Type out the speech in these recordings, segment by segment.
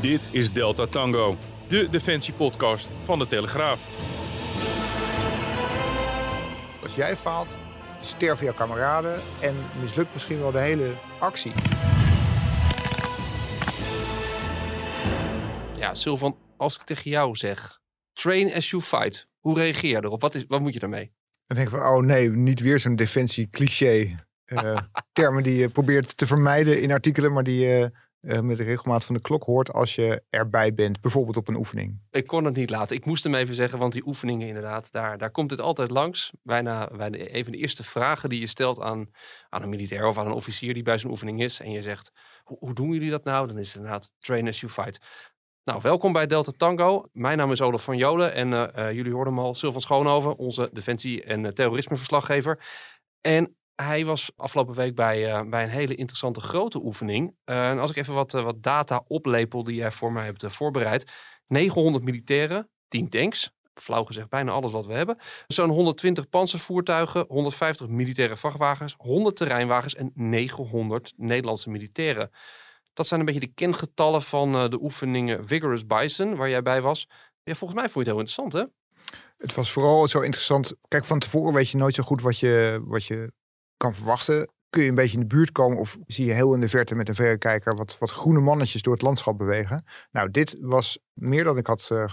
Dit is Delta Tango, de defensiepodcast van de Telegraaf. Als jij faalt, sterven jouw kameraden en mislukt misschien wel de hele actie. Ja, Sylvan, als ik tegen jou zeg, train as you fight. Hoe reageer je erop? Wat, is, wat moet je daarmee? Dan denk ik van, oh nee, niet weer zo'n defensie-cliché. Uh, termen die je probeert te vermijden in artikelen, maar die je uh, met de regelmaat van de klok hoort als je erbij bent, bijvoorbeeld op een oefening. Ik kon het niet laten. Ik moest hem even zeggen, want die oefeningen inderdaad, daar, daar komt het altijd langs. Bijna, bijna de eerste vragen die je stelt aan, aan een militair of aan een officier die bij zo'n oefening is. En je zegt, hoe, hoe doen jullie dat nou? Dan is het inderdaad train as you fight. Nou, welkom bij Delta Tango. Mijn naam is Olaf van Jolen en uh, uh, jullie hoorden hem al, Sylvan Schoonhoven, onze defensie- en terrorismeverslaggever. En hij was afgelopen week bij, bij een hele interessante grote oefening. en als ik even wat, wat data oplepel die jij voor mij hebt voorbereid. 900 militairen, 10 tanks, flauw gezegd bijna alles wat we hebben. Zo'n 120 panzervoertuigen, 150 militaire vrachtwagens, 100 terreinwagens en 900 Nederlandse militairen. Dat zijn een beetje de kengetallen van de oefeningen Vigorous Bison, waar jij bij was. Ja, volgens mij vond je het heel interessant, hè? Het was vooral zo interessant. Kijk, van tevoren weet je nooit zo goed wat je, wat je kan verwachten. Kun je een beetje in de buurt komen of zie je heel in de verte met een verrekijker wat, wat groene mannetjes door het landschap bewegen. Nou, dit was meer dan ik had uh,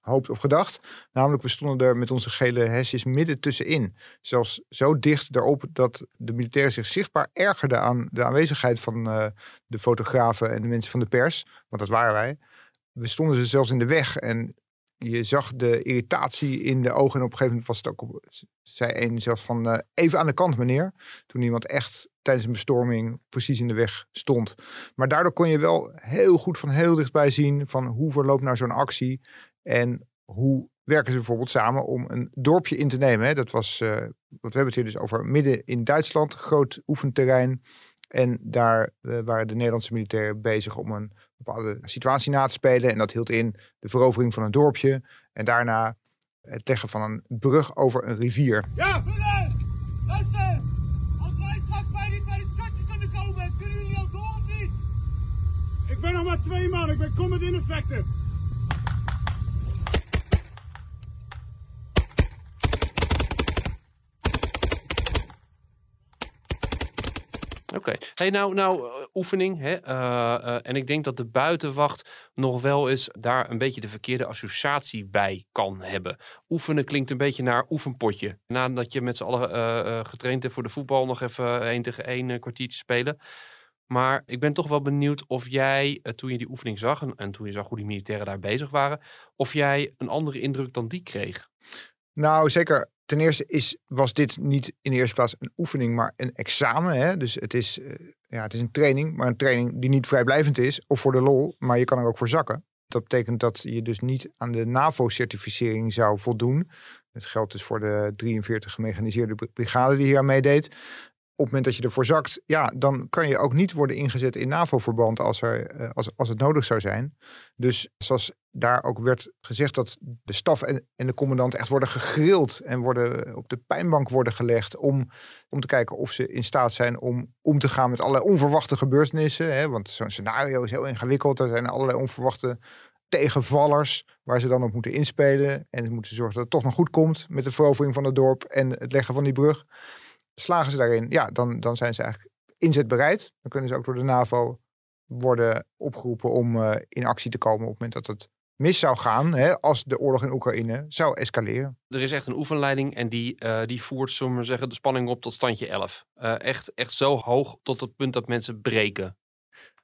gehoopt of gedacht. Namelijk, we stonden er met onze gele hesjes midden tussenin. Zelfs zo dicht erop dat de militairen zich zichtbaar ergerden aan de aanwezigheid van uh, de fotografen en de mensen van de pers. Want dat waren wij. We stonden ze zelfs in de weg en je zag de irritatie in de ogen. En op een gegeven moment was het ook, op, zei een zelfs van uh, even aan de kant meneer. Toen iemand echt tijdens een bestorming precies in de weg stond. Maar daardoor kon je wel heel goed van heel dichtbij zien van hoe verloopt nou zo'n actie. En hoe werken ze bijvoorbeeld samen om een dorpje in te nemen. Hè? Dat was, uh, wat we hebben het hier dus over midden in Duitsland, groot oefenterrein. En daar uh, waren de Nederlandse militairen bezig om een bepaalde situatie na te spelen. En dat hield in de verovering van een dorpje. En daarna het leggen van een brug over een rivier. Ja, broeder! Luister! Als wij straks bij die, bij die kunnen komen, kunnen jullie al door niet? Ik ben nog maar twee man, ik ben combat ineffective. Oké. Hey, nou, nou uh, oefening. Hè? Uh, uh, en ik denk dat de buitenwacht nog wel eens daar een beetje de verkeerde associatie bij kan hebben. Oefenen klinkt een beetje naar oefenpotje. Nadat je met z'n allen getraind hebt voor de voetbal, nog even één tegen één kwartiertje spelen. Maar ik ben toch wel benieuwd of jij, toen je die oefening zag en, en toen je zag hoe die militairen daar bezig waren, of jij een andere indruk dan die kreeg. Nou, zeker ten eerste is, was dit niet in de eerste plaats een oefening, maar een examen. Hè? Dus het is, uh, ja, het is een training, maar een training die niet vrijblijvend is of voor de lol, maar je kan er ook voor zakken. Dat betekent dat je dus niet aan de NAVO-certificering zou voldoen. Dat geldt dus voor de 43 gemechaniseerde brigade die hier aan meedeed. Op het moment dat je ervoor zakt, ja, dan kan je ook niet worden ingezet in NAVO-verband als, er, uh, als, als het nodig zou zijn. Dus zoals daar ook werd gezegd dat de staf en, de commandant echt worden gegrild en worden op de pijnbank worden gelegd om, om te kijken of ze in staat zijn om om te gaan met allerlei onverwachte gebeurtenissen. Hè? Want zo'n scenario is heel ingewikkeld. Er zijn allerlei onverwachte tegenvallers waar ze dan op moeten inspelen. En ze moeten zorgen dat het toch nog goed komt met de verovering van het dorp en het leggen van die brug. Slagen ze daarin, ja, dan, dan zijn ze eigenlijk inzetbereid. Dan kunnen ze ook door de NAVO worden opgeroepen om uh, in actie te komen op het moment dat het mis zou gaan hè, als de oorlog in Oekraïne zou escaleren. Er is echt een oefenleiding en die, uh, die voert, zullen we zeggen, de spanning op tot standje 11. Uh, echt, echt zo hoog tot het punt dat mensen breken.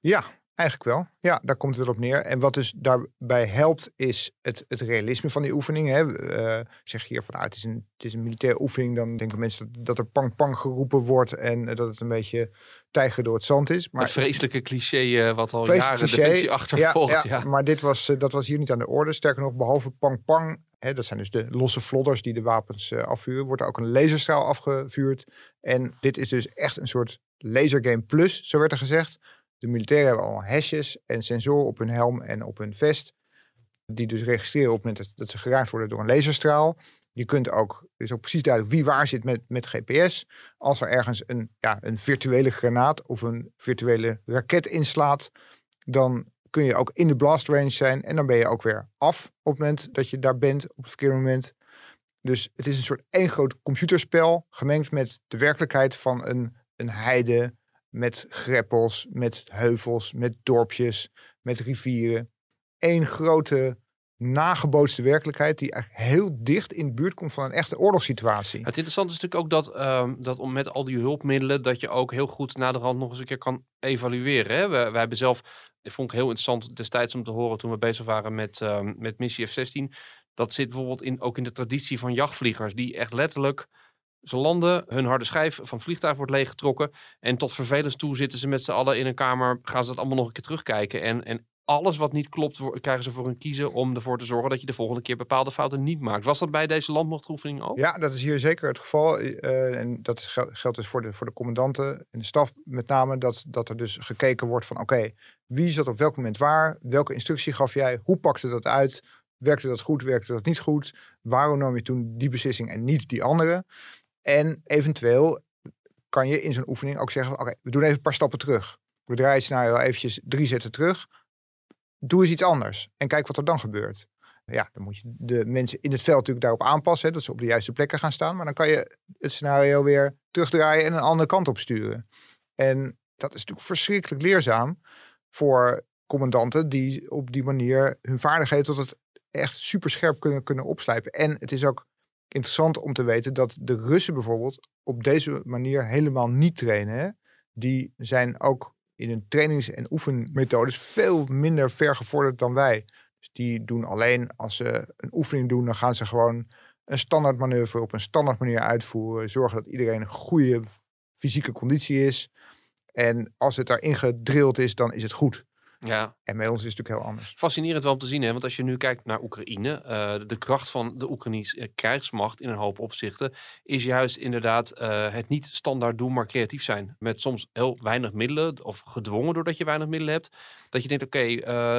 Ja, Eigenlijk wel. Ja, daar komt het wel op neer. En wat dus daarbij helpt, is het, het realisme van die oefening. Hè. Eh, zeg hier van, ah, het, is een, het is een militaire oefening. Dan denken mensen dat, dat er pang pang geroepen wordt. En eh, dat het een beetje tijger door het zand is. Maar het vreselijke cliché eh, wat al jaren cliché. defensie achtervolgt. Ja, ja, maar dit was, dat was hier niet aan de orde. Sterker nog, behalve pang pang, hè, dat zijn dus de losse vlodders die de wapens afvuren, wordt er ook een laserstraal afgevuurd. En dit is dus echt een soort lasergame plus, zo werd er gezegd. De militairen hebben allemaal hesjes en sensoren op hun helm en op hun vest. Die dus registreren op het moment dat, ze geraakt worden door een laserstraal. Je kunt ook, is ook precies duidelijk wie waar zit met, met GPS. Als er ergens een, ja, een virtuele granaat of een virtuele raket inslaat, dan kun je ook in de blast range zijn. En dan ben je ook weer af op het moment dat je daar bent, op het verkeerde moment. Dus het is een soort één groot computerspel, gemengd met de werkelijkheid van een, een heide, met greppels, met heuvels, met dorpjes, met rivieren. Eén grote nagebootste werkelijkheid die eigenlijk heel dicht in de buurt komt van een echte oorlogssituatie. Het interessante is natuurlijk ook dat, ehm, dat om met al die hulpmiddelen, dat je ook heel goed naderhand nog eens een keer kan evalueren. Hè? We, hebben zelf, ik vond het heel interessant destijds om te horen toen we bezig waren met, ehm, met missie F-16. Dat zit bijvoorbeeld in, ook in de traditie van jachtvliegers, die echt letterlijk ze landen, hun harde schijf van vliegtuig wordt leeggetrokken. En tot vervelens toe zitten ze met z'n allen in een kamer, gaan ze dat allemaal nog een keer terugkijken. En, en alles wat niet klopt, krijgen ze voor hun kiezen om ervoor te zorgen dat je de volgende keer bepaalde fouten niet maakt. Was dat bij deze landmachtoefening ook? Ja, dat is hier zeker het geval. eh, en dat geldt dus voor de, voor de commandanten en de staf met name. Dat, dat er dus gekeken wordt van oké, wie zat op welk moment waar? Welke instructie gaf jij? Hoe pakte dat uit? Werkte dat goed? Werkte dat niet goed? Waarom nam je toen die beslissing en niet die andere? En eventueel kan je in zo'n oefening ook zeggen, oké, we doen even een paar stappen terug. We draaien het scenario eventjes drie zetten terug. Doe eens iets anders en kijk wat er dan gebeurt. Ja, dan moet je de mensen in het veld natuurlijk daarop aanpassen, hè, dat ze op de juiste plekken gaan staan. Maar dan kan je het scenario weer terugdraaien en een andere kant op sturen. En dat is natuurlijk verschrikkelijk leerzaam voor commandanten die op die manier hun vaardigheden tot het echt super scherp kunnen, kunnen opslijpen. En het is ook interessant om te weten dat de Russen bijvoorbeeld op deze manier helemaal niet trainen. Hè. Die zijn ook in hun trainings- en oefenmethodes veel minder ver gevorderd dan wij. Dus die doen alleen als ze een oefening doen, dan gaan ze gewoon een standaard manoeuvre op een standaard manier uitvoeren. Zorgen dat iedereen een goede fysieke conditie is. En als het daarin gedrild is, dan is het goed. Ja, En bij ons is het natuurlijk heel anders. fascinerend wel om te zien. Hè? Want als je nu kijkt naar Oekraïne, eh, de kracht van de Oekraïnse eh, krijgsmacht in een hoop opzichten, is juist inderdaad eh, het niet standaard doen, maar creatief zijn. Met soms heel weinig middelen, of gedwongen doordat je weinig middelen hebt. Dat je denkt, oké,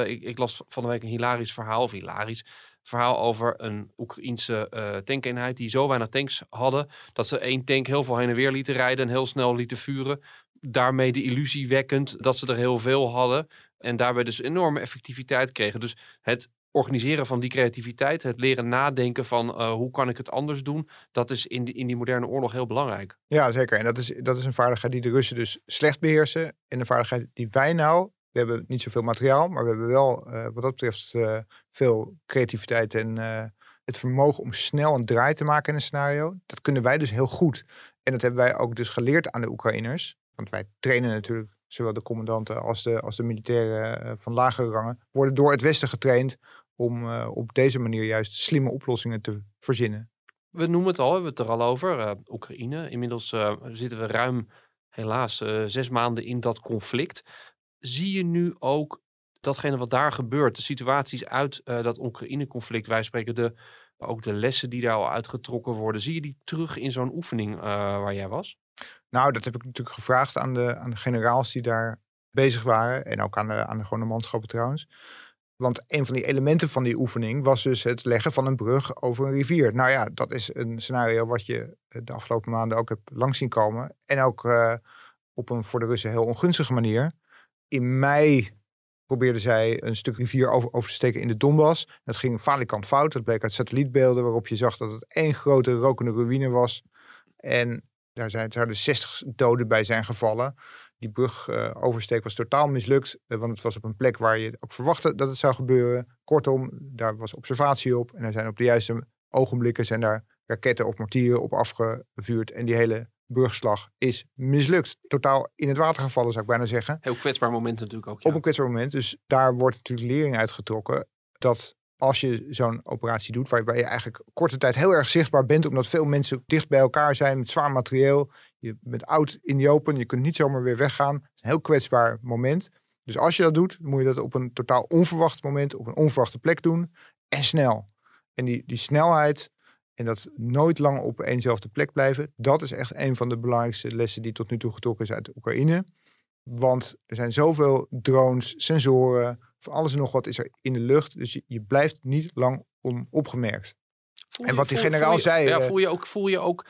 ik, ik las van de week een hilarisch verhaal, of hilarisch verhaal over een Oekraïense eh tankeenheid die zo weinig tanks hadden, dat ze één tank heel veel heen en weer lieten rijden en heel snel lieten vuren. Daarmee de illusie wekkend dat ze er heel veel hadden. En daarbij dus enorme effectiviteit kregen. Dus het organiseren van die creativiteit, het leren nadenken van eh, hoe kan ik het anders doen, dat is in die, in die moderne oorlog heel belangrijk. Ja, zeker. En dat is, dat is een vaardigheid die de Russen dus slecht beheersen. En een vaardigheid die wij nou, we hebben niet zoveel materiaal, maar we hebben wel eh, wat dat betreft eh, veel creativiteit en het vermogen om snel een draai te maken in een scenario. Dat kunnen wij dus heel goed. En dat hebben wij ook dus geleerd aan de Oekraïners. Want wij trainen natuurlijk zowel de commandanten als de, als de militairen eh, van lagere rangen, worden door het Westen getraind om eh, op deze manier juist slimme oplossingen te verzinnen. We noemen het al, we hebben het er al over, eh, Oekraïne. Inmiddels zitten we ruim, helaas, zes maanden in dat conflict. Zie je nu ook datgene wat daar gebeurt, de situaties uit dat Oekraïne-conflict, wij spreken de, ook de lessen die daar al uitgetrokken worden, zie je die terug in zo'n oefening waar jij was? Nou, dat heb ik natuurlijk gevraagd aan de, aan de generaals die daar bezig waren. En ook aan de, aan de gewone manschappen trouwens. Want een van die elementen van die oefening was dus het leggen van een brug over een rivier. Nou ja, dat is een scenario wat je eh, de afgelopen maanden ook hebt langs zien komen. En ook eh, op een voor de Russen heel ongunstige manier. In mei probeerden zij een stuk rivier over, over te steken in de Donbass. Dat ging falikant fout. Dat bleek uit satellietbeelden waarop je zag dat het één grote rokende ruïne was. En daar zijn, zouden 60 doden bij zijn gevallen. Die brugoversteek was totaal mislukt, eh, want het was op een plek waar je ook verwachtte dat het zou gebeuren. Kortom, daar was observatie op en er zijn op de juiste ogenblikken zijn daar raketten of mortieren op afgevuurd. En die hele brugslag is mislukt. Totaal in het water gevallen, zou ik bijna zeggen. Heel kwetsbaar moment natuurlijk ook. Ja. Op een kwetsbaar moment. Dus daar wordt natuurlijk lering uitgetrokken dat als je zo'n operatie doet, waarbij je eigenlijk korte tijd heel erg zichtbaar bent, omdat veel mensen dicht bij elkaar zijn met zwaar materieel. Je bent oud in die open, je kunt niet zomaar weer weggaan. Het is een heel kwetsbaar moment. Dus als je dat doet, moet je dat op een totaal onverwacht moment, op een onverwachte plek doen en snel. En die, die snelheid en dat nooit lang op eenzelfde plek blijven, dat is echt een van de belangrijkste lessen die tot nu toe getrokken is uit Oekraïne. Want er zijn zoveel drones, sensoren, van alles en nog wat is er in de lucht. Dus je, je blijft niet lang onopgemerkt. En wat die voel- generaal voel je- zei, Ja, eh, voel je ook, voel je ook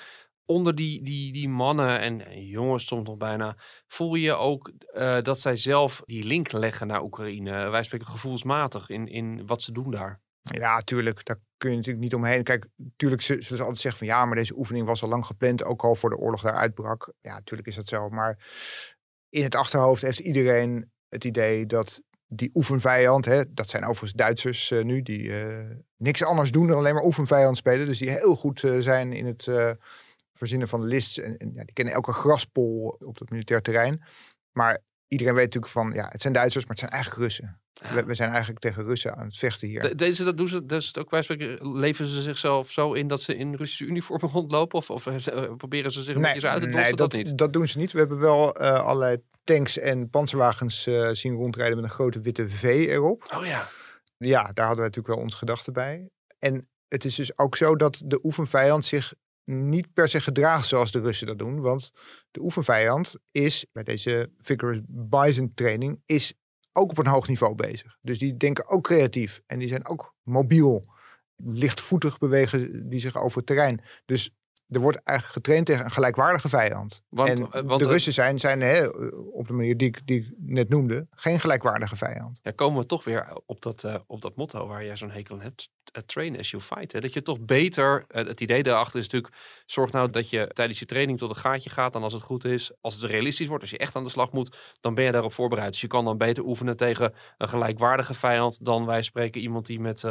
onder die, die, die mannen en, en jongens soms nog bijna, voel je ook eh, dat zij zelf die link leggen naar Oekraïne. Wij spreken gevoelsmatig in, in wat ze doen daar. Ja, tuurlijk. Daar kun je natuurlijk niet omheen. Kijk, tuurlijk zullen ze altijd zeggen van ja, maar deze oefening was al lang gepland, ook al voor de oorlog daar uitbrak. Ja, natuurlijk is dat zo. Maar in het achterhoofd heeft iedereen het idee dat die oefenvijand, hè, dat zijn overigens Duitsers eh, nu, die eh, niks anders doen dan alleen maar oefenvijand spelen. Dus die heel goed eh, zijn in het verzinnen van lists. En, en ja, die kennen elke graspol op dat militair terrein. Maar iedereen weet natuurlijk van, ja, het zijn Duitsers, maar het zijn eigenlijk Russen. We, we zijn eigenlijk tegen Russen aan het vechten hier. De- deze, dat doen ze, dus ook wij spreken, leven ze zichzelf zo in dat ze in Russische uniformen rondlopen? Of, of eh, proberen ze zich een beetje zo uit te dossen? nee, dat, dat, niet. dat doen ze niet. We hebben wel eh, allerlei tanks en panzerwagens eh, zien rondrijden met een grote witte V erop. Oh ja. Ja, daar hadden we natuurlijk wel onze gedachten bij. En het is dus ook zo dat de oefenvijand zich niet per se gedraagt zoals de Russen dat doen. Want de oefenvijand is bij deze Vigorous Bison training is ook op een hoog niveau bezig. Dus die denken ook creatief en die zijn ook mobiel. Lichtvoetig bewegen die zich over het terrein. Dus er wordt eigenlijk getraind tegen een gelijkwaardige vijand. Want, en eh, want, de eh, Russen zijn, zijn hè, op de manier die ik, die ik net noemde, geen gelijkwaardige vijand. Ja, komen we toch weer op dat, eh, op dat motto waar jij zo'n hekel aan hebt. train as you fight. Hè? Dat je toch beter, het idee daarachter is natuurlijk, zorg nou dat je tijdens je training tot een gaatje gaat. Dan als het goed is, als het realistisch wordt, als je echt aan de slag moet, dan ben je daarop voorbereid. Dus je kan dan beter oefenen tegen een gelijkwaardige vijand dan wij spreken iemand die met,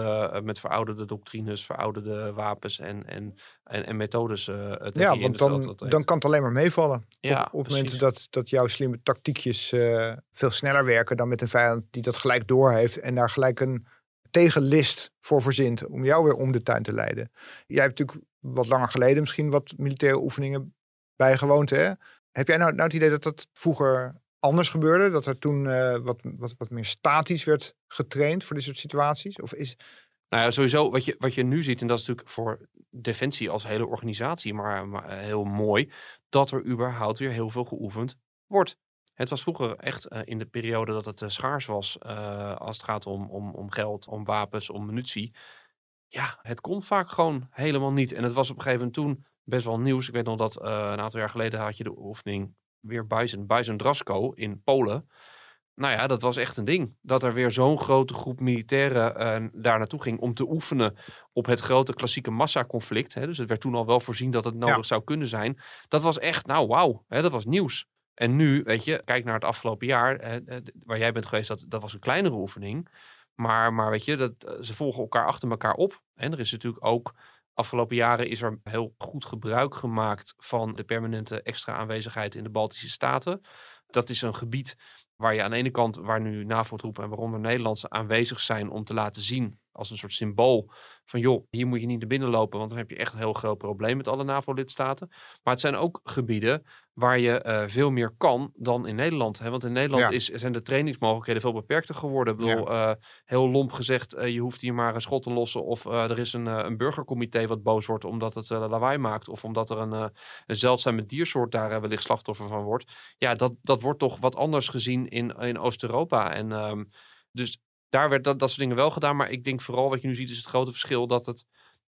met verouderde doctrines, verouderde wapens en, en, en, en methodes tegen je Ja, want het dan, dan kan het alleen maar meevallen. Ja, op op precies. momenten dat, dat jouw slimme tactiekjes eh, veel sneller werken dan met een vijand die dat gelijk doorheeft en daar gelijk een tegenlist voor verzint om jou weer om de tuin te leiden. Jij hebt natuurlijk wat langer geleden misschien wat militaire oefeningen bijgewoond. Hè? Heb jij nou, nou het idee dat dat vroeger anders gebeurde? Dat er toen eh, wat, wat, wat meer statisch werd getraind voor dit soort situaties? Of is, Nou ja, sowieso wat je, wat je nu ziet, en dat is natuurlijk voor Defensie als hele organisatie, maar, maar eh, heel mooi, dat er überhaupt weer heel veel geoefend wordt. Het was vroeger echt eh, in de periode dat het eh, schaars was, als het gaat om, om, om geld, om wapens, om munitie. Ja, het kon vaak gewoon helemaal niet. En het was op een gegeven moment toen best wel nieuws. Ik weet nog dat een aantal jaar geleden had je de oefening weer Bison, Bison Drasko in Polen. Nou ja, dat was echt een ding. Dat er weer zo'n grote groep militairen eh, daar naartoe ging om te oefenen op het grote klassieke massaconflict. Hè. Dus het werd toen al wel voorzien dat het nodig Ja. zou kunnen zijn. Dat was echt, nou wauw, hè, dat was nieuws. En nu, weet je, kijk naar het afgelopen jaar, eh, waar jij bent geweest, dat, dat was een kleinere oefening. Maar, maar weet je, dat, eh, ze volgen elkaar achter elkaar op. En er is natuurlijk ook, afgelopen jaren is er heel goed gebruik gemaakt van de permanente extra aanwezigheid in de Baltische Staten. Dat is een gebied waar je aan de ene kant, waar nu NAVO-troepen en waaronder Nederlandse aanwezig zijn om te laten zien als een soort symbool van joh, hier moet je niet naar binnen lopen, want dan heb je echt een heel groot probleem met alle NAVO-lidstaten. Maar het zijn ook gebieden waar je eh, veel meer kan dan in Nederland. Hè? Want in Nederland Ja. is, zijn de trainingsmogelijkheden veel beperkter geworden. Ik bedoel, eh, heel lomp gezegd, eh, je hoeft hier maar een schot te lossen of er is een, een burgercomité wat boos wordt omdat het lawaai maakt of omdat er een, een zeldzame diersoort daar wellicht slachtoffer van wordt ja, dat, dat wordt toch wat anders gezien in, in Oost-Europa. En ehm, dus daar werd dat, dat soort dingen wel gedaan. Maar ik denk vooral wat je nu ziet is het grote verschil dat, het,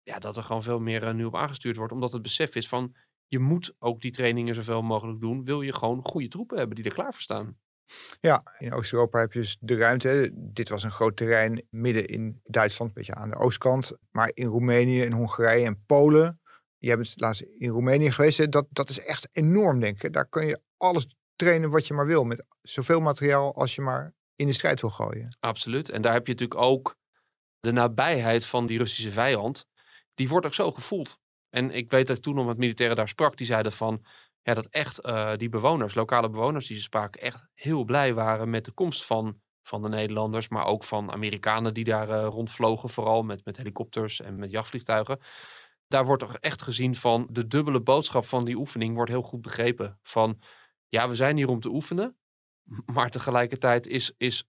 ja, dat er gewoon veel meer nu op aangestuurd wordt. Omdat het besef is van je moet ook die trainingen zoveel mogelijk doen. Wil je gewoon goede troepen hebben die er klaar voor staan. Ja, in Oost-Europa heb je dus de ruimte. Dit was een groot terrein midden in Duitsland, een beetje aan de oostkant. Maar in Roemenië, in Hongarije en Polen. Je bent laatst in Roemenië geweest. hè, Dat, dat is echt enorm, denk ik. Daar kun je alles trainen wat je maar wil. Met zoveel materiaal als je maar in de strijd wil gooien. Absoluut. En daar heb je natuurlijk ook de nabijheid van die Russische vijand. Die wordt ook zo gevoeld. En ik weet dat ik toen nog met militairen daar sprak. Die zeiden van, ja, dat echt eh, die bewoners, lokale bewoners die ze spraken, echt heel blij waren met de komst van, van de Nederlanders, maar ook van Amerikanen die daar eh, rondvlogen, vooral met, met helikopters en met jachtvliegtuigen. Daar wordt toch echt gezien van de dubbele boodschap van die oefening wordt heel goed begrepen. Van ja, we zijn hier om te oefenen, maar tegelijkertijd is, is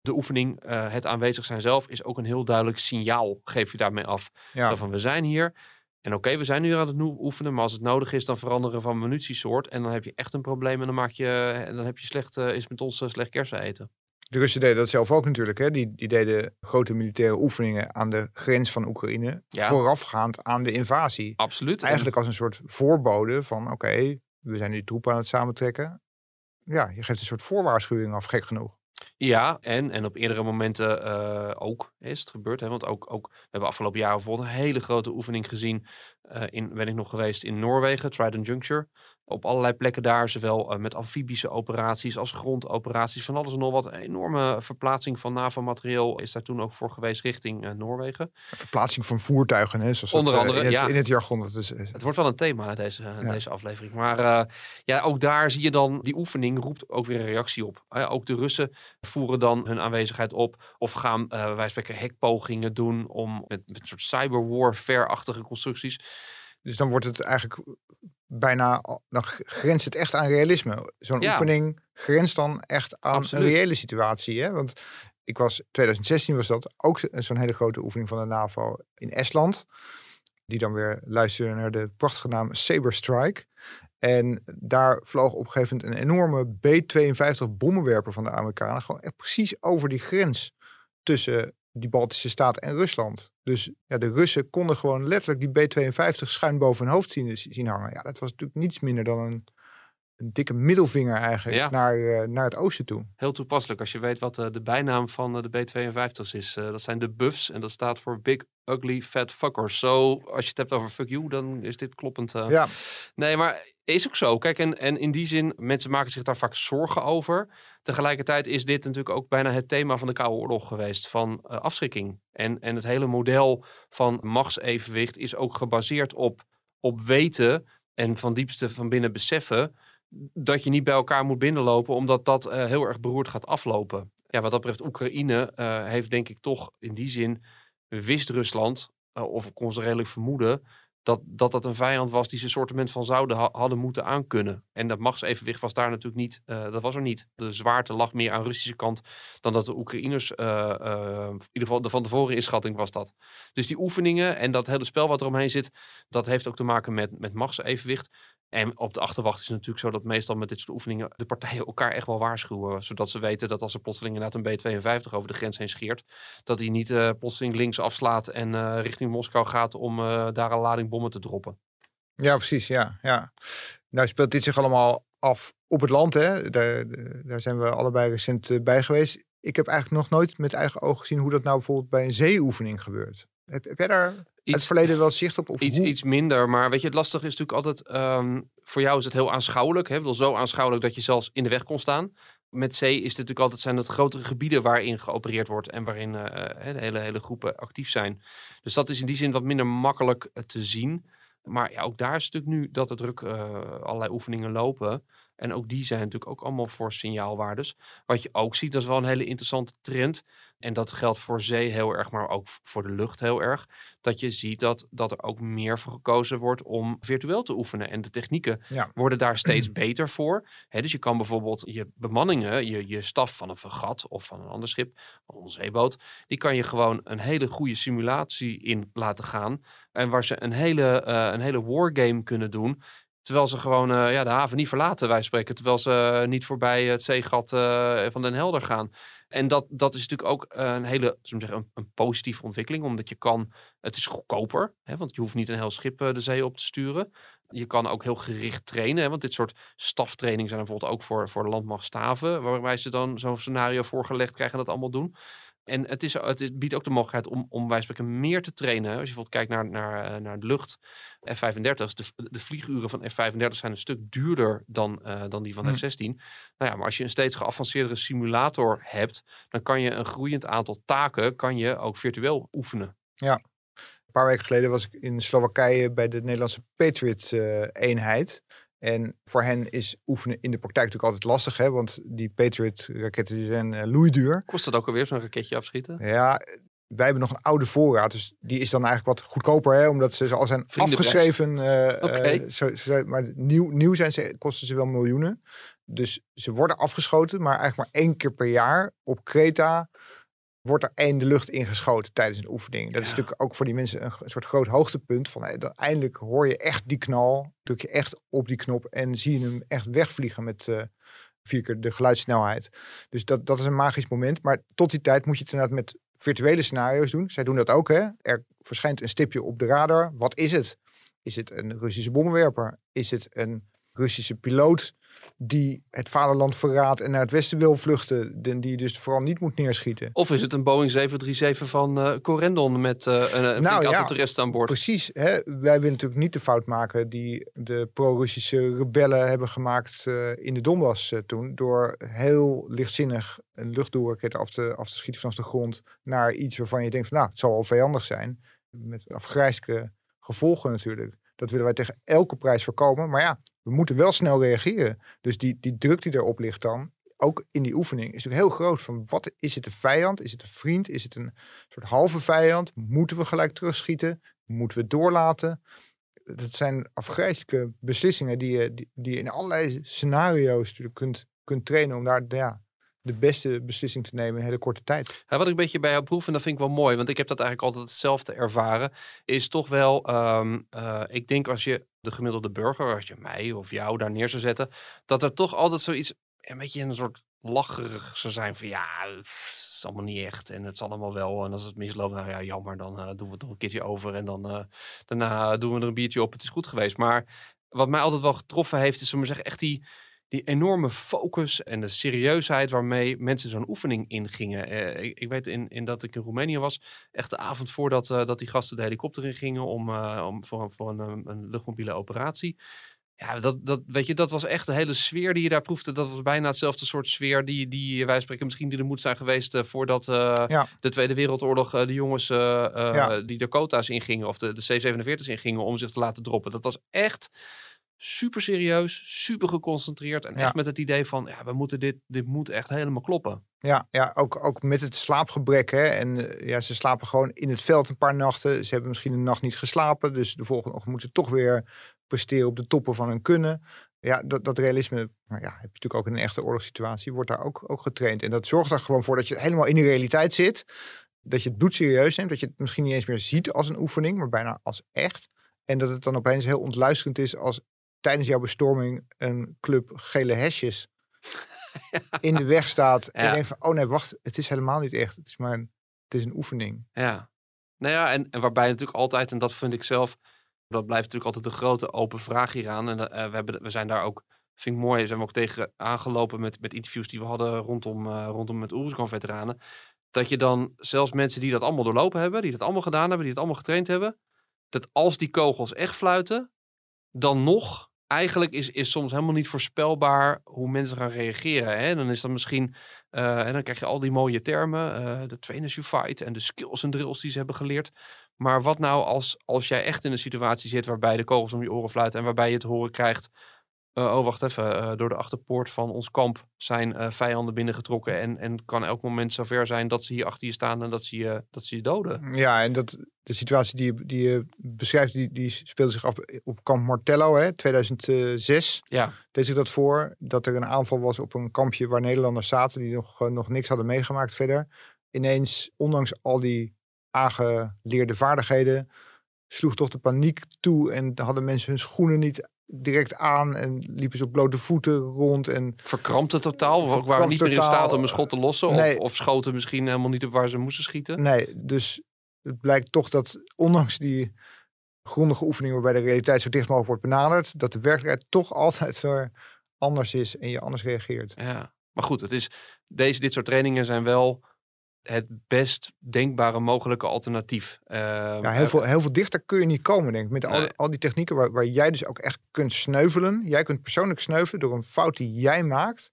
de oefening, eh, het aanwezig zijn zelf, is ook een heel duidelijk signaal, geef je daarmee af. Ja. Van we zijn hier. En oké, we zijn nu aan het oefenen, maar als het nodig is, dan veranderen van munitiesoort. En dan heb je echt een probleem en dan, maak je, en dan heb je slecht, eh, is met ons eh, slecht kersen eten. De Russen deden dat zelf ook natuurlijk. Hè? Die, die deden grote militaire oefeningen aan de grens van Oekraïne. Ja. Voorafgaand aan de invasie. Absoluut. En- Eigenlijk als een soort voorbode van oké, we zijn nu troepen aan het samentrekken. Ja, je geeft een soort voorwaarschuwing af, gek genoeg. Ja, en, en op eerdere momenten eh, ook is het gebeurd. Hè? Want ook, ook, we hebben afgelopen jaren bijvoorbeeld een hele grote oefening gezien. eh, in, ben ik nog geweest in Noorwegen, Trident Juncture. Op allerlei plekken daar, zowel eh, met amfibische operaties als grondoperaties. Van alles en nog wat. Een enorme verplaatsing van NAVO-materieel is daar toen ook voor geweest richting eh, Noorwegen. Verplaatsing van voertuigen, hè, zoals Onder dat, eh, andere, in, het, ja. in het jargon. Dat is, is- Het wordt wel een thema deze, Ja. deze aflevering. Maar ja, ook daar zie je dan, die oefening roept ook weer een reactie op. Ook de Russen voeren dan hun aanwezigheid op. Of gaan eh wij spreken hekpogingen doen om met, met een soort cyberwarfare-achtige constructies. dus dan wordt het eigenlijk bijna, al- dan grenst het echt aan realisme. Zo'n Ja. oefening grenst dan echt aan Absoluut. een reële situatie. Hè? Want ik was, 2016 was dat ook zo- zo'n hele grote oefening van de NAVO in Estland. Die dan weer luisterde naar de prachtige naam Saber Strike. En daar vloog op een gegeven moment een enorme B-52 bommenwerper van de Amerikanen. Gewoon echt precies over die grens tussen die Baltische Staten en Rusland. Dus ja, de Russen konden gewoon letterlijk die B-52 schuin boven hun hoofd zien, zien hangen. Ja, dat was natuurlijk niets minder dan een, een dikke middelvinger eigenlijk Ja. naar, eh, naar het oosten toe. Heel toepasselijk als je weet wat eh, de bijnaam van eh, de B-52's is. Dat zijn de buffs en dat staat voor Big Ugly Fat Fuckers. Zo, als je het hebt over fuck you, dan is dit kloppend. Ja, Nee, maar is ook zo. Kijk, en, en in die zin, mensen maken zich daar vaak zorgen over. Tegelijkertijd is dit natuurlijk ook bijna het thema van de Koude Oorlog geweest, van eh, afschrikking. En, en het hele model van machtsevenwicht is ook gebaseerd op, op weten en van diepste van binnen beseffen dat je niet bij elkaar moet binnenlopen, omdat dat eh, heel erg beroerd gaat aflopen. Ja, wat dat betreft, Oekraïne eh, heeft denk ik toch in die zin, wist Rusland, of kon ze redelijk vermoeden, dat, dat dat een vijand was die ze soortement van zouden ha- hadden moeten aankunnen. En dat machtsevenwicht was daar natuurlijk niet, eh, dat was er niet. De zwaarte lag meer aan de Russische kant dan dat de Oekraïners, eh, eh, in ieder geval de van tevoren inschatting was dat. Dus die oefeningen en dat hele spel wat er omheen zit, dat heeft ook te maken met, met machtsevenwicht. En op de achterwacht is het natuurlijk zo dat meestal met dit soort oefeningen de partijen elkaar echt wel waarschuwen. Zodat ze weten dat als er plotseling inderdaad een B-52 over de grens heen scheert, dat hij niet eh, plotseling links afslaat en eh, richting Moskou gaat om eh, daar een lading bommen te droppen. ja precies. Ja, ja. Nou speelt dit zich allemaal af op het land. Hè? Daar, daar zijn we allebei recent bij geweest. Ik heb eigenlijk nog nooit met eigen ogen gezien hoe dat nou bijvoorbeeld bij een zeeoefening gebeurt. Heb jij daar uit het Iets, verleden wel zicht op? Of iets, hoe? iets minder, maar weet je, het lastige is natuurlijk altijd, ehm, voor jou is het heel aanschouwelijk. Hè? Ik bedoel, zo aanschouwelijk dat je zelfs in de weg kon staan. Met zee is het natuurlijk altijd, zijn het grotere gebieden waarin geopereerd wordt en waarin eh, hè, de hele, hele groepen actief zijn. Dus dat is in die zin wat minder makkelijk eh, te zien. Maar ja, ook daar is het natuurlijk nu dat er druk eh, allerlei oefeningen lopen. En ook die zijn natuurlijk ook allemaal voor signaalwaardes. Wat je ook ziet, dat is wel een hele interessante trend. En dat geldt voor zee heel erg, maar ook voor de lucht heel erg. Dat je ziet dat, dat er ook meer voor gekozen wordt om virtueel te oefenen. En de technieken Ja. worden daar steeds beter voor. Hè, dus je kan bijvoorbeeld je bemanningen, je, je staf van een fregat of van een ander schip, van een zeeboot, die kan je gewoon een hele goede simulatie in laten gaan. En waar ze een hele, eh, een hele wargame kunnen doen. Terwijl ze gewoon eh, ja, de haven niet verlaten, wij spreken. Terwijl ze eh, niet voorbij het zeegat eh, van Den Helder gaan. En dat, dat is natuurlijk ook een hele, zeggen, een, een positieve ontwikkeling. Omdat je kan, het is goedkoper. Hè, want je hoeft niet een heel schip de zee op te sturen. Je kan ook heel gericht trainen. Hè, want dit soort staftrainingen zijn bijvoorbeeld ook voor, voor landmachtstaven. Waarbij ze dan zo'n scenario voorgelegd krijgen en dat allemaal doen. En het, is, het is- biedt ook de mogelijkheid om, om wij spreken meer te trainen. Als je bijvoorbeeld kijkt naar, naar, eh, naar de lucht, F-35's, de, de vlieguren van F-35 zijn een stuk duurder dan, eh, dan die van Hm. F-16. Nou ja, maar als je een steeds geavanceerdere simulator hebt, dan kan je een groeiend aantal taken kan je ook virtueel oefenen. Een paar weken geleden was ik in Slowakije bij de Nederlandse Patriot-eenheid. En voor hen is oefenen in de praktijk natuurlijk altijd lastig, hè? want die Patriot-raketten zijn uh, loeiduur. Kost dat ook alweer zo'n raketje afschieten? Ja, wij hebben nog een oude voorraad, dus die is dan eigenlijk wat goedkoper, hè? omdat ze al zijn afgeschreven. Uh, okay. zo, zo, maar nieuw, nieuw zijn ze, kosten ze wel miljoenen. Dus ze worden afgeschoten, maar eigenlijk maar één keer per jaar op Kreta wordt er één de lucht ingeschoten tijdens een oefening. Dat is natuurlijk ook voor die mensen een, soort groot hoogtepunt. Van, hey, dan eindelijk hoor je echt die knal, druk je echt op die knop en zie je hem echt wegvliegen met uh, vier keer de geluidssnelheid. Dus dat, dat is een magisch moment. Maar tot die tijd moet je het inderdaad met virtuele scenario's doen. Zij doen dat ook. Hè? Er verschijnt een stipje op de radar. Wat is het? Is het een Russische bommenwerper? Is het een Russische piloot die het vaderland verraadt en naar het westen wil vluchten, die je dus vooral niet moet neerschieten. Of is het een Boeing 737 van uh, Corendon met uh, een, een nou, ja, toeristen aan boord? Precies. Hè? Wij willen natuurlijk niet de fout maken die de pro-Russische rebellen hebben gemaakt uh, in de Donbass toen, door heel lichtzinnig een luchtdoelraket af te, af te schieten vanaf de grond naar iets waarvan je denkt van nou, het zal wel vijandig zijn. Met afgrijzelijke gevolgen natuurlijk. Dat willen wij tegen elke prijs voorkomen. Maar ja, we moeten wel snel reageren. Dus die, die druk die erop ligt dan, ook in die oefening, is natuurlijk heel groot. Van wat is het een vijand? Is het een vriend? Is het een soort halve vijand? Moeten we gelijk terugschieten? Moeten we doorlaten? Dat zijn afgrijzelijke beslissingen die je, die, in allerlei scenario's natuurlijk kunt, kunt trainen om daar ja, de beste beslissing te nemen in hele korte tijd. Ja, wat ik een beetje bij jou proef, en dat vind ik wel mooi, want ik heb dat eigenlijk altijd hetzelfde ervaren, is toch wel, um, uh, ik denk als je de gemiddelde burger, als je mij of jou daar neer zou zetten, dat er toch altijd zoiets, een beetje een soort lacherig zou zijn van ja, is allemaal niet echt en het is allemaal wel. En als het misloopt, nou ja, jammer, dan uh, doen we het nog een keertje over en dan uh, daarna doen we er een biertje op, het is goed geweest. Maar wat mij altijd wel getroffen heeft, is, om maar zeggen, echt die die enorme focus en de serieusheid waarmee mensen zo'n oefening ingingen. Uh, ik, ik, weet in, in dat ik in Roemenië was, echt de avond voordat uh, dat die gasten de helikopter in gingen om, uh, om voor, voor een, een luchtmobiele operatie. Ja, dat, dat, weet je, dat was echt de hele sfeer die je daar proefde. Dat was bijna hetzelfde soort sfeer die, die wij spreken misschien die er moet zijn geweest voordat ja. de Tweede Wereldoorlog de jongens ja. die Dakota's ingingen of de, de C-47's ingingen om zich te laten droppen. Dat was echt super serieus, super geconcentreerd en echt met het idee van, ja, we moeten dit, dit moet echt helemaal kloppen. Ja, ja ook, ook met het slaapgebrek. Hè? En eh, ja, ze slapen gewoon in het veld een paar nachten. Ze hebben misschien een nacht niet geslapen. Dus de volgende ochtend moeten ze toch weer presteren op de toppen van hun kunnen. Ja, dat, dat realisme nou ja, heb je natuurlijk ook in een echte oorlogssituatie, wordt daar ook, ook getraind. En dat zorgt er gewoon voor dat je helemaal in de realiteit zit. Dat je het bloed serieus neemt. Dat je het misschien niet eens meer ziet als een oefening, maar bijna als echt. En dat het dan opeens heel ontluisterend is als tijdens jouw bestorming een club gele hesjes in de weg staat. En je denkt van, oh nee, wacht, het is helemaal niet echt. Het is maar een, het is een oefening. Ja, nou ja, en, en waarbij natuurlijk altijd, en dat vind ik zelf, dat blijft natuurlijk altijd de grote open vraag hieraan. En uh, we, hebben, we zijn daar ook, vind ik mooi, zijn we ook tegen aangelopen met, met interviews die we hadden rondom, uh, rondom met Oeruzkan-veteranen. Dat je dan zelfs mensen die dat allemaal doorlopen hebben, die dat allemaal gedaan hebben, die het allemaal getraind hebben, dat als die kogels echt fluiten, dan nog eigenlijk is, is soms helemaal niet voorspelbaar hoe mensen gaan reageren. Hè? Dan is dat misschien, uh, en dan krijg je al die mooie termen, uh, de trainers you fight en de skills en drills die ze hebben geleerd. Maar wat nou als, als jij echt in een situatie zit waarbij de kogels om je oren fluiten en waarbij je het horen krijgt oh, wacht even. Uh, door de achterpoort van ons kamp zijn uh, vijanden binnengetrokken. En, en kan elk moment zover zijn dat ze hier achter je staan en dat ze je, dat ze je doden. Ja, en dat, de situatie die, die je beschrijft, die, die speelde zich af op kamp Martello, hè, 2006. Ja. Deed zich dat voor dat er een aanval was op een kampje waar Nederlanders zaten die nog, nog niks hadden meegemaakt verder. Ineens, ondanks al die aangeleerde vaardigheden, sloeg toch de paniek toe en hadden mensen hun schoenen niet direct aan en liepen ze op blote voeten rond. En Verkrampte totaal? Of waren niet meer in staat om een schot te lossen? Of, of schoten misschien helemaal niet op waar ze moesten schieten? Nee, dus het blijkt toch dat ondanks die grondige oefeningen waarbij de realiteit zo dicht mogelijk wordt benaderd, dat de werkelijkheid toch altijd weer anders is en je anders reageert. Ja, maar goed, het is, deze, dit soort trainingen zijn wel het best denkbare mogelijke alternatief. Uh, ja, heel, veel, heel veel dichter kun je niet komen, denk ik. Met al, al die technieken waar, waar jij dus ook echt kunt sneuvelen. Jij kunt persoonlijk sneuvelen door een fout die jij maakt.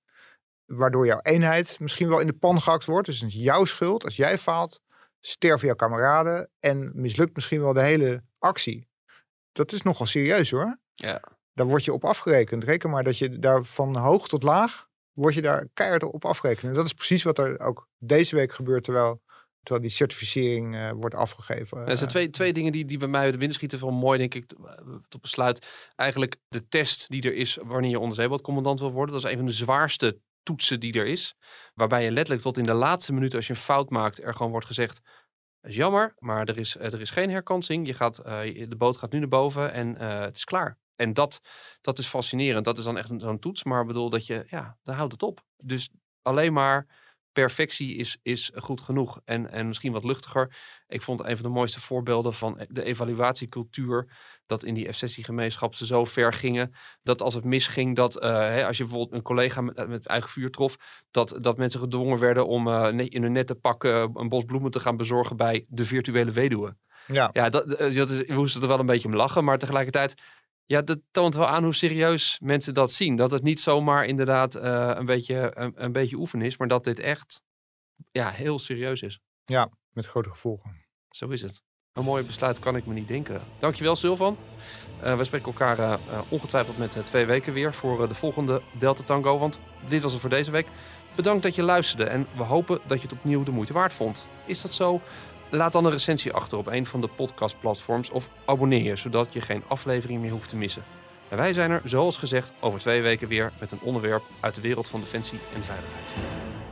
Waardoor jouw eenheid misschien wel in de pan gehakt wordt. Dus het is jouw schuld. Als jij faalt, sterven jouw kameraden. En mislukt misschien wel de hele actie. Dat is nogal serieus hoor. Ja. daar word je op afgerekend. Reken maar dat je daar van hoog tot laag, word je daar keihard op afgerekend. En dat is precies wat er ook deze week gebeurt, terwijl, terwijl die certificering eh, wordt afgegeven. Er zijn Eh, twee, twee dingen die, die bij mij uit de binnen schieten. Van mooi, denk ik, tot besluit. Eigenlijk de test die er is wanneer je onderzeebootcommandant wil worden. Dat is een van de zwaarste toetsen die er is. Waarbij je letterlijk tot in de laatste minuut, als je een fout maakt, er gewoon wordt gezegd. Dat is jammer, maar er is, eh, er is geen herkansing. Je gaat, eh, de boot gaat nu naar boven en eh, het is klaar. En dat, dat is fascinerend. Dat is dan echt een- zo'n toets. Maar ik bedoel dat je, ja, daar houdt het op. Dus alleen maar perfectie is, is goed genoeg. En, en misschien wat luchtiger. Ik vond een van de mooiste voorbeelden van de evaluatiecultuur. Dat in die F-16-gemeenschap ze zo ver gingen. Dat als het misging, dat eh, hè, als je bijvoorbeeld een collega met, met eigen vuur trof. Dat, dat mensen gedwongen werden om eh, net in hun nette pak eh, een bos bloemen te gaan bezorgen bij de virtuele weduwe. ja, Ja, dat, eh, dat is, we moesten er wel een beetje om lachen. Maar tegelijkertijd, ja, dat toont wel aan hoe serieus mensen dat zien. Dat het niet zomaar inderdaad eh, een, beetje, een, een beetje oefenen is. Maar dat dit echt ja, heel serieus is. met grote gevolgen. Zo is het. Een mooi besluit kan ik me niet denken. Dankjewel, Silvan. Eh we spreken elkaar eh, ongetwijfeld met twee weken weer voor de volgende Delta Tango. Want dit was het voor deze week. Bedankt dat je luisterde en we hopen dat je het opnieuw de moeite waard vond. Is dat zo? Laat dan een recensie achter op een van de podcastplatforms of abonneer je, zodat je geen aflevering meer hoeft te missen. En wij zijn er, zoals gezegd, over twee weken weer met een onderwerp uit de wereld van defensie en veiligheid.